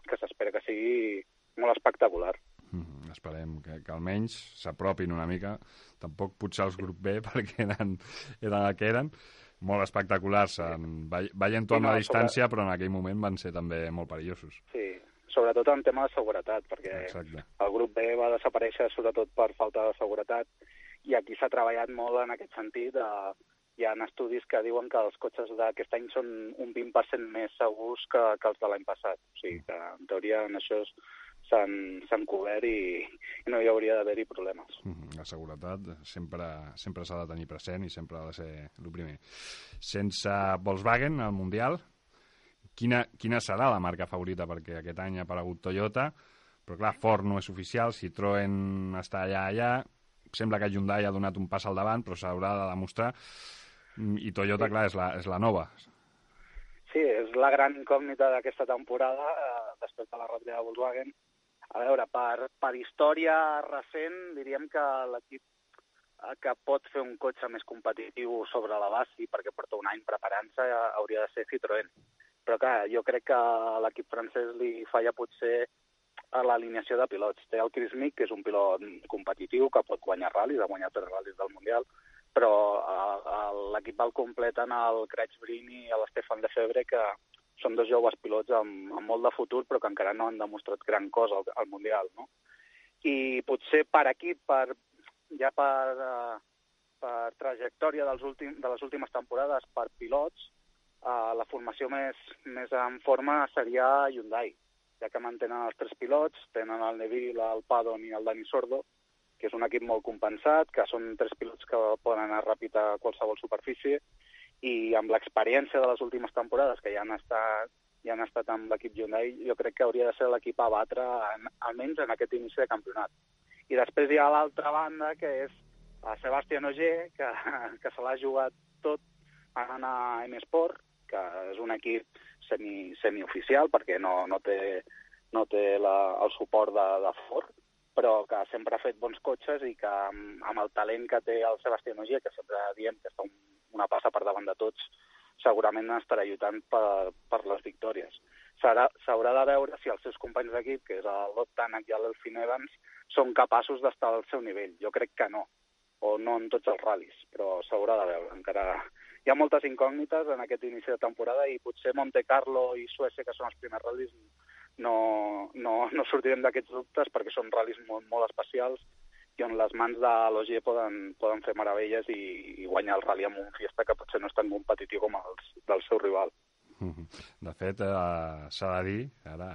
que s'espera que sigui molt espectacular. Mm -hmm. Esperem que, que almenys s'apropin una mica. Tampoc potser els grup B, perquè eren, eren el que eren. Molt espectaculars, en, veient-ho amb la distància, però en aquell moment van ser també molt perillosos. Sí, sobretot en tema de seguretat, perquè Exacte. el grup B va desaparèixer sobretot per falta de seguretat i aquí s'ha treballat molt en aquest sentit. Eh, hi ha estudis que diuen que els cotxes d'aquest any són un 20% més segurs que, que els de l'any passat. O sigui que, en teoria, en això s'han cobert i, i no hi hauria d'haver-hi problemes. La seguretat sempre sempre s'ha de tenir present i sempre ha de ser el primer. Sense Volkswagen, al Mundial, quina, quina serà la marca favorita? Perquè aquest any ha aparegut Toyota, però clar, Ford no és oficial, Citroën està allà, allà, sembla que Hyundai ha donat un pas al davant, però s'haurà de demostrar, i Toyota, sí. clar, és la, és la nova. Sí, és la gran incògnita d'aquesta temporada, eh, després de la retirada de Volkswagen. A veure, per, per història recent, diríem que l'equip que pot fer un cotxe més competitiu sobre la base, perquè porta un any preparant-se, hauria de ser Citroën. Però clar, jo crec que l'equip francès li falla potser a l'alineació de pilots. Té el Chris Mick, que és un pilot competitiu, que pot guanyar ral·lis, ha guanyat tres ral·lis del Mundial, però l'equip el completen el Craig Brini i l'Estefan Lefebvre, que són dos joves pilots amb, amb molt de futur, però que encara no han demostrat gran cosa al, al Mundial, no? I potser per equip, per, ja per, uh, per trajectòria dels últim, de les últimes temporades, per pilots, uh, la formació més, més en forma seria Hyundai, ja que mantenen els tres pilots, tenen el Neville, el Padon i el Dani Sordo, que és un equip molt compensat, que són tres pilots que poden anar ràpid a qualsevol superfície, i amb l'experiència de les últimes temporades, que ja han estat i han estat amb l'equip Hyundai, jo crec que hauria de ser l'equip a batre, en, almenys en aquest inici de campionat. I després hi ha l'altra banda, que és a Sebastián Ogier, que, que se l'ha jugat tot anant a M-Sport, que és un equip semi, semioficial, perquè no, no té, no té la, el suport de, de Ford, però que sempre ha fet bons cotxes i que amb, amb el talent que té el Sebastián Ogier, que sempre diem que està un, una passa per davant de tots, segurament estarà lluitant per, per les victòries. S'haurà de veure si els seus companys d'equip, que és el Lot Tanak i l'Elfin Evans, són capaços d'estar al seu nivell. Jo crec que no, o no en tots els ral·lis, però s'haurà de veure. Encara hi ha moltes incògnites en aquest inici de temporada i potser Monte Carlo i Suècia, que són els primers ral·lis, no, no, no sortirem d'aquests dubtes perquè són ral·lis molt, molt especials i on les mans de l'Ogier poden, poden fer meravelles i, i guanyar el rally amb un Fiesta que potser no és tan competitiu com els del seu rival. De fet, eh, s'ha de dir, ara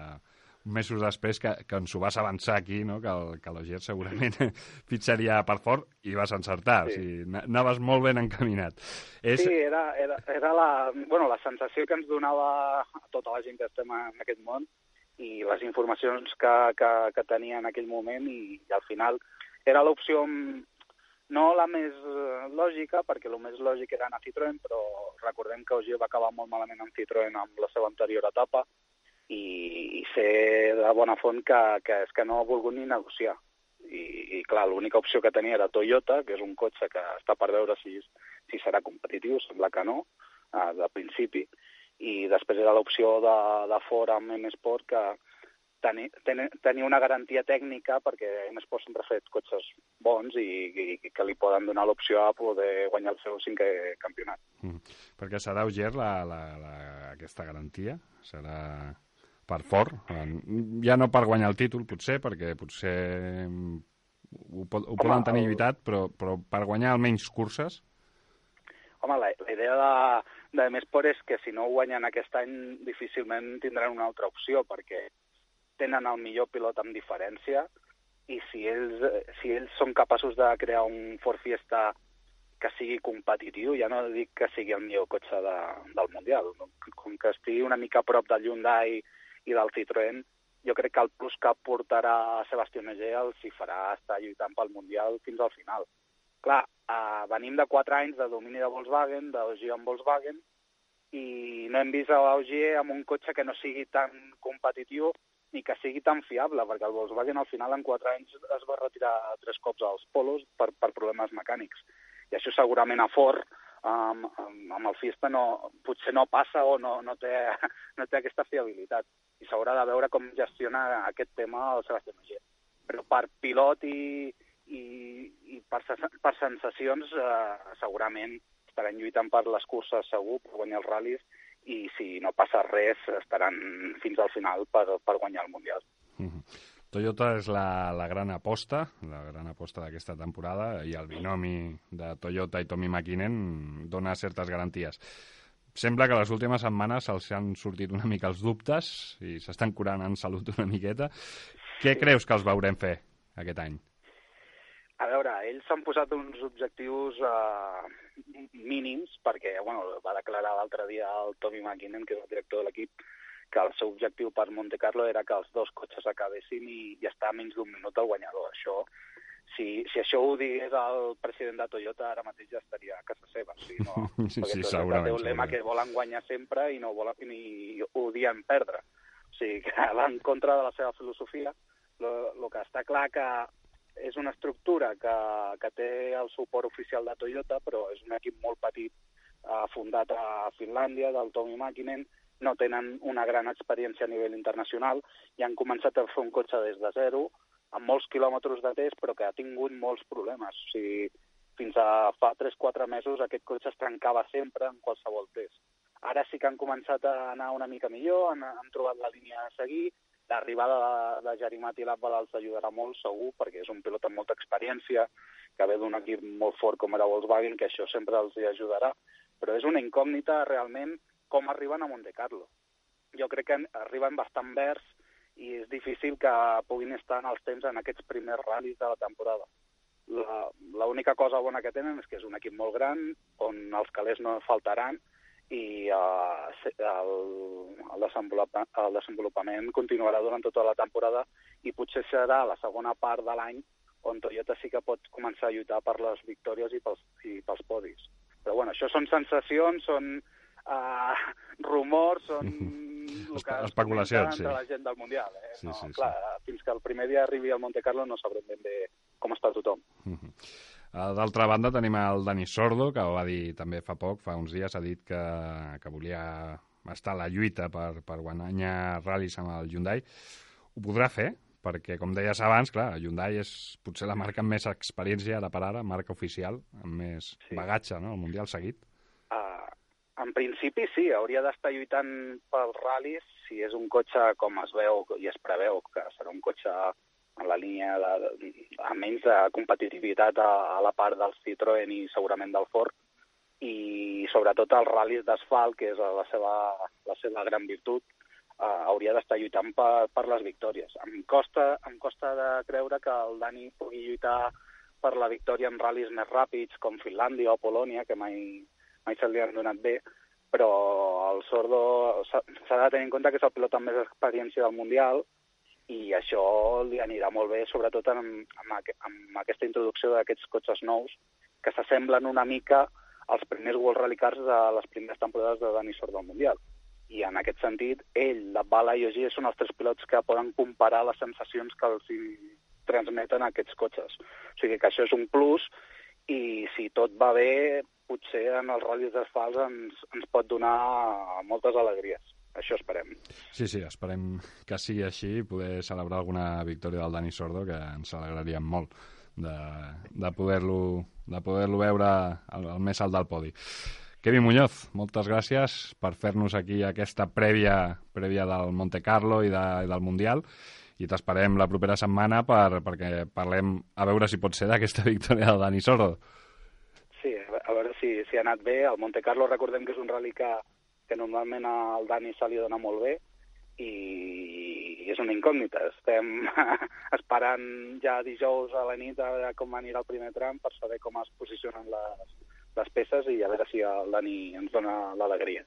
mesos després que, que ens ho vas avançar aquí, no? que, el, que l'Ogier segurament fitxaria per fort i vas encertar, sí. o sigui, anaves molt ben encaminat. És... Sí, era, era, era la, bueno, la sensació que ens donava a tota la gent que estem en aquest món i les informacions que, que, que tenia en aquell moment i, i al final era l'opció no la més lògica, perquè el més lògic era anar a Citroën, però recordem que Ogier va acabar molt malament amb Citroën amb la seva anterior etapa i, i sé de bona font que, que és que no ha volgut ni negociar. I, i clar, l'única opció que tenia era Toyota, que és un cotxe que està per veure si, si serà competitiu, sembla que no, eh, de principi, i després era l'opció de, de Ford amb M-Sport, que, tenir una garantia tècnica perquè M-Sport sempre ha fet cotxes bons i, i, i que li poden donar l'opció a poder guanyar el seu cinquè campionat. Mm. Perquè serà Auger la, la, la, aquesta garantia? Serà per fort? Ja no per guanyar el títol, potser, perquè potser ho, pot, ho poden tenir lluitat, però, però per guanyar almenys curses? Home, la, la idea de, de M-Sport és que si no guanyen aquest any difícilment tindran una altra opció, perquè tenen el millor pilot amb diferència i si ells, si ells són capaços de crear un Ford Fiesta que sigui competitiu, ja no dic que sigui el millor cotxe de, del Mundial, com que estigui una mica a prop del Hyundai i del Citroën, jo crec que el plus que portarà Sebastián Ogier els hi farà estar lluitant pel Mundial fins al final. Clar, eh, venim de quatre anys de domini de Volkswagen, d'Ogier amb Volkswagen, i no hem vist a amb un cotxe que no sigui tan competitiu ni que sigui tan fiable, perquè el Volkswagen al final en quatre anys es va retirar tres cops als polos per, per problemes mecànics. I això segurament a Ford, um, amb el Fiesta, no, potser no passa o no, no, té, no té aquesta fiabilitat. I s'haurà de veure com gestiona aquest tema el Sebastián Ogier. Però per pilot i, i, i per, per sensacions, eh, segurament estaran lluitant per les curses segur, per guanyar els ral·lis, i si no passa res estaran fins al final per, per guanyar el Mundial. Mm -hmm. Toyota és la, la gran aposta, la gran aposta d'aquesta temporada, i el binomi de Toyota i Tommy McKinnon dona certes garanties. Sembla que les últimes setmanes se'ls han sortit una mica els dubtes i s'estan curant en salut una miqueta. Què creus que els veurem fer aquest any? A veure, ells s'han posat uns objectius eh, mínims, perquè bueno, va declarar l'altre dia el Tommy McKinnon, que és el director de l'equip, que el seu objectiu per Monte Carlo era que els dos cotxes acabessin i, i estar a menys d'un minut el guanyador. Això, si, si això ho digués el president de Toyota, ara mateix ja estaria a casa seva. O sigui, no, sí, sí, segurament. Té un lema que volen guanyar sempre i no volen ni odien perdre. O sigui, que va en contra de la seva filosofia. El que està clar que és una estructura que, que té el suport oficial de Toyota, però és un equip molt petit, eh, fundat a Finlàndia, del Tommy Mäkinen, no tenen una gran experiència a nivell internacional i han començat a fer un cotxe des de zero, amb molts quilòmetres de test, però que ha tingut molts problemes. O sigui, fins a fa 3-4 mesos aquest cotxe es trencava sempre en qualsevol test. Ara sí que han començat a anar una mica millor, han, han trobat la línia a seguir, L'arribada de, de Jarimati Labbal els ajudarà molt, segur, perquè és un pilot amb molta experiència, que ve d'un equip molt fort com era Volkswagen, que això sempre els hi ajudarà. Però és una incògnita realment com arriben a Monte Carlo. Jo crec que arriben bastant verds i és difícil que puguin estar en els temps en aquests primers ral·lis de la temporada. L'única cosa bona que tenen és que és un equip molt gran, on els calés no faltaran, i uh, el, el, desenvolupa, el desenvolupament continuarà durant tota la temporada i potser serà la segona part de l'any on Toyota sí que pot començar a lluitar per les victòries i pels, i pels podis. Però bueno, això són sensacions, són uh, rumors, són el que especulacions, sí. de la gent del Mundial. Eh? Sí, no, sí, clar, sí. Fins que el primer dia arribi al Monte Carlo no sabrem ben bé com està tothom. Uh -huh. D'altra banda, tenim el Dani Sordo, que va dir també fa poc, fa uns dies, ha dit que, que volia estar a la lluita per, per guanyar ral·lis amb el Hyundai. Ho podrà fer? perquè, com deies abans, clar, Hyundai és potser la marca amb més experiència ara per ara, marca oficial, amb més sí. bagatge, no?, el Mundial seguit. En principi sí, hauria d'estar lluitant pels ral·lis si és un cotxe com es veu i es preveu, que serà un cotxe en la línia de, a menys de competitivitat a, a la part del Citroën i segurament del Ford, i sobretot els ral·lis d'asfalt, que és la seva, la seva gran virtut, uh, hauria d'estar lluitant per, per les victòries. Em costa, em costa de creure que el Dani pugui lluitar per la victòria en ral·lis més ràpids, com Finlàndia o Polònia, que mai, mai se li han donat bé, però el Sordo s'ha de tenir en compte que és el pilot amb més experiència del Mundial i això li anirà molt bé, sobretot amb, amb, aqu amb aquesta introducció d'aquests cotxes nous que s'assemblen una mica als primers World Rally Cars de les primeres temporades de Dani Sordo al Mundial i en aquest sentit, ell, la Bala i Ogier són els tres pilots que poden comparar les sensacions que els transmeten aquests cotxes. O sigui que això és un plus i si tot va bé, potser en els ratllis d'asfalt ens, ens pot donar moltes alegries. Això esperem. Sí, sí, esperem que sigui així poder celebrar alguna victòria del Dani Sordo, que ens alegraria molt de, de poder-lo de poder veure al, al més alt del podi. Kevin Muñoz, moltes gràcies per fer-nos aquí aquesta prèvia, prèvia del Monte Carlo i, de, i del Mundial i t'esperem la propera setmana per, perquè parlem a veure si pot ser d'aquesta victòria del Dani Sordo. Sí, a veure si, si ha anat bé. El Monte Carlo recordem que és un rally que, que normalment al Dani se li dona molt bé i, i és una incògnita. Estem esperant ja dijous a la nit a com anirà el primer tram per saber com es posicionen les, les peces i a veure si el Dani ens dona l'alegria.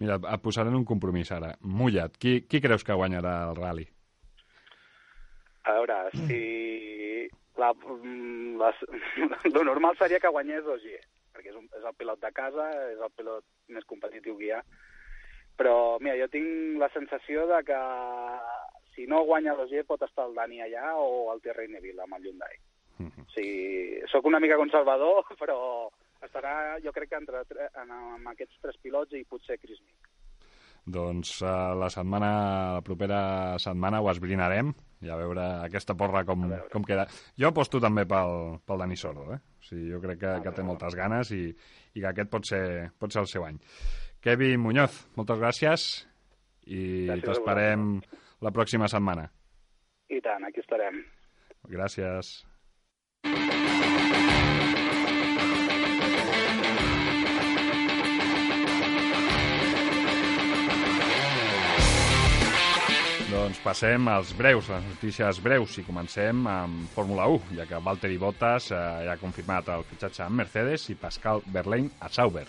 Mira, et posaré en un compromís ara. Mulla't, qui, qui creus que guanyarà el rally? A veure, si... La, mm, les, lo normal seria que guanyés Ogier, perquè és, un, és el pilot de casa, és el pilot més competitiu que hi ha. Però, mira, jo tinc la sensació de que si no guanya l'Ogier pot estar el Dani allà o el Thierry Neville amb el Hyundai. Uh -huh. O sigui, soc una mica conservador, però estarà, jo crec que entre, en, amb aquests tres pilots i potser Chris Mick. Doncs uh, la setmana, la propera setmana ho esbrinarem i a veure aquesta porra com, com queda. Jo aposto també pel, pel Dani Sordo, eh? O sigui, jo crec que, que té moltes ganes i, i que aquest pot ser, pot ser el seu any. Kevin Muñoz, moltes gràcies i t'esperem la pròxima setmana. I tant, aquí estarem. Gràcies. Doncs passem als breus, les notícies breus, i comencem amb Fórmula 1, ja que Valtteri Bottas eh, ja ha confirmat el fitxatge amb Mercedes i Pascal Verlaine a Sauber.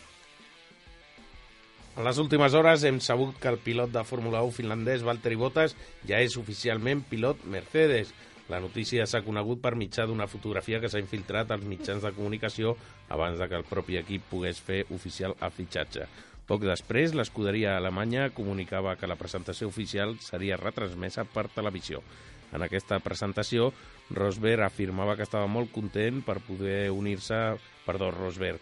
En les últimes hores hem sabut que el pilot de Fórmula 1 finlandès Valtteri Bottas ja és oficialment pilot Mercedes. La notícia s'ha conegut per mitjà d'una fotografia que s'ha infiltrat als mitjans de comunicació abans de que el propi equip pogués fer oficial el fitxatge. Poc després, l'escuderia alemanya comunicava que la presentació oficial seria retransmesa per televisió. En aquesta presentació, Rosberg afirmava que estava molt content per poder unir-se... Perdó, Rosberg.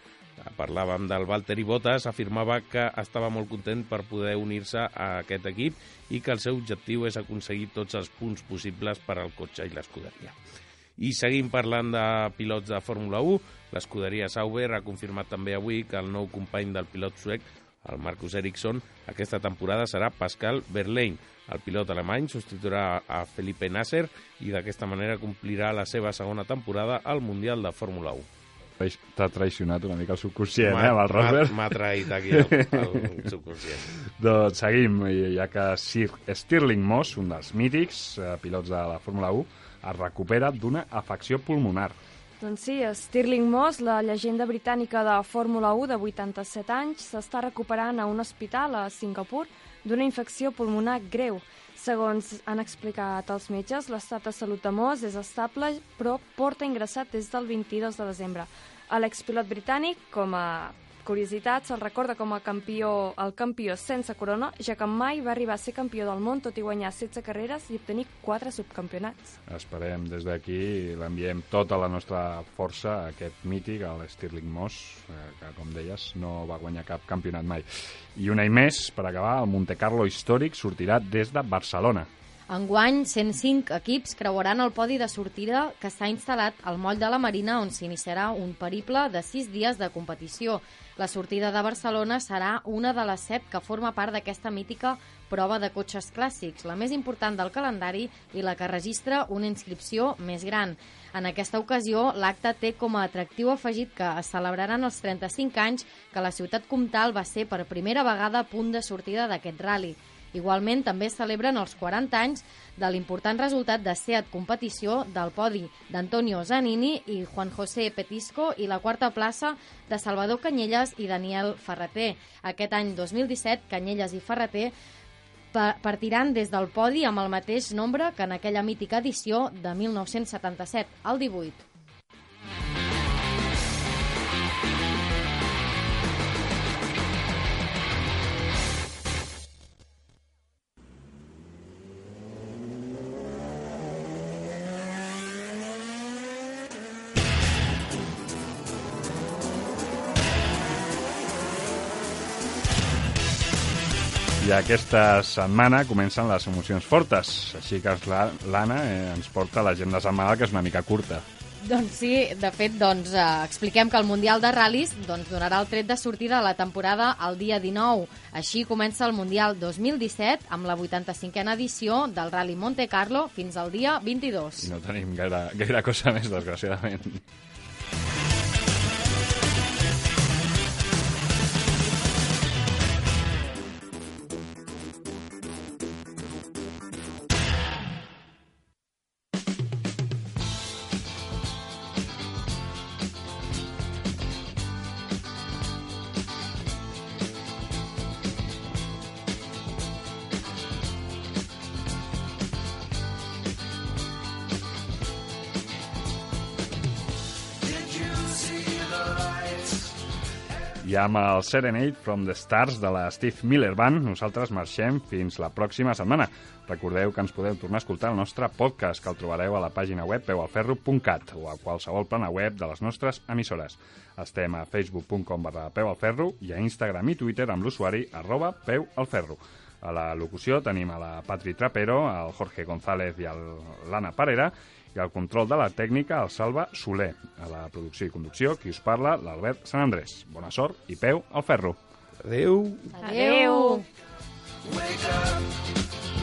Parlàvem del Valtteri Bottas, afirmava que estava molt content per poder unir-se a aquest equip i que el seu objectiu és aconseguir tots els punts possibles per al cotxe i l'escuderia. I seguim parlant de pilots de Fórmula 1. L'escuderia Sauber ha confirmat també avui que el nou company del pilot suec el Marcus Ericsson, aquesta temporada serà Pascal Verlaine. El pilot alemany substituirà a Felipe Nasser i d'aquesta manera complirà la seva segona temporada al Mundial de Fórmula 1. T'ha traicionat una mica el subconscient, eh, amb el Rosberg? M'ha traït aquí el, el subconscient. doncs seguim, ja que Sir Stirling Moss, un dels mítics eh, pilots de la Fórmula 1, es recupera d'una afecció pulmonar. Doncs sí, Stirling Moss, la llegenda britànica de Fórmula 1 de 87 anys, s'està recuperant a un hospital a Singapur d'una infecció pulmonar greu. Segons han explicat els metges, l'estat de salut de Moss és estable, però porta ingressat des del 22 de desembre. L'expilot britànic, com a curiositat, se'l recorda com a campió, el campió sense corona, ja que mai va arribar a ser campió del món, tot i guanyar 16 carreres i obtenir 4 subcampionats. Esperem des d'aquí, l'enviem tota la nostra força a aquest mític, el Stirling Moss, eh, que, com deies, no va guanyar cap campionat mai. I un any més, per acabar, el Monte Carlo històric sortirà des de Barcelona. Enguany, 105 equips creuaran el podi de sortida que s'ha instal·lat al moll de la Marina on s'iniciarà un periple de 6 dies de competició. La sortida de Barcelona serà una de les set que forma part d'aquesta mítica prova de cotxes clàssics, la més important del calendari i la que registra una inscripció més gran. En aquesta ocasió, l'acte té com a atractiu afegit que es celebraran els 35 anys que la ciutat comtal va ser per primera vegada punt de sortida d'aquest rally. Igualment, també celebren els 40 anys de l'important resultat de SEAT competició del podi d'Antonio Zanini i Juan José Petisco i la quarta plaça de Salvador Canyelles i Daniel Ferreter. Aquest any 2017, Canyelles i Ferreter partiran des del podi amb el mateix nombre que en aquella mítica edició de 1977, el 18. I aquesta setmana comencen les emocions fortes, així que l'Anna eh, ens porta l'agenda setmanal, que és una mica curta. Doncs sí, de fet, doncs, eh, expliquem que el Mundial de Ral·lis doncs, donarà el tret de sortida de la temporada el dia 19. Així comença el Mundial 2017 amb la 85a edició del Rally Monte Carlo fins al dia 22. I no tenim gaire, gaire cosa més, desgraciadament. I amb el Serenade from the Stars de la Steve Miller Band, nosaltres marxem fins la pròxima setmana. Recordeu que ens podeu tornar a escoltar el nostre podcast, que el trobareu a la pàgina web peualferro.cat o a qualsevol plana web de les nostres emissores. Estem a facebook.com barra peualferro i a Instagram i Twitter amb l'usuari arroba peualferro. A la locució tenim a la Patri Trapero, al Jorge González i l'Anna Parera, i al control de la tècnica el Salva Soler. A la producció i conducció, qui us parla, l'Albert Sant Andrés. Bona sort i peu al ferro. Adeu. Adeu. Wake up.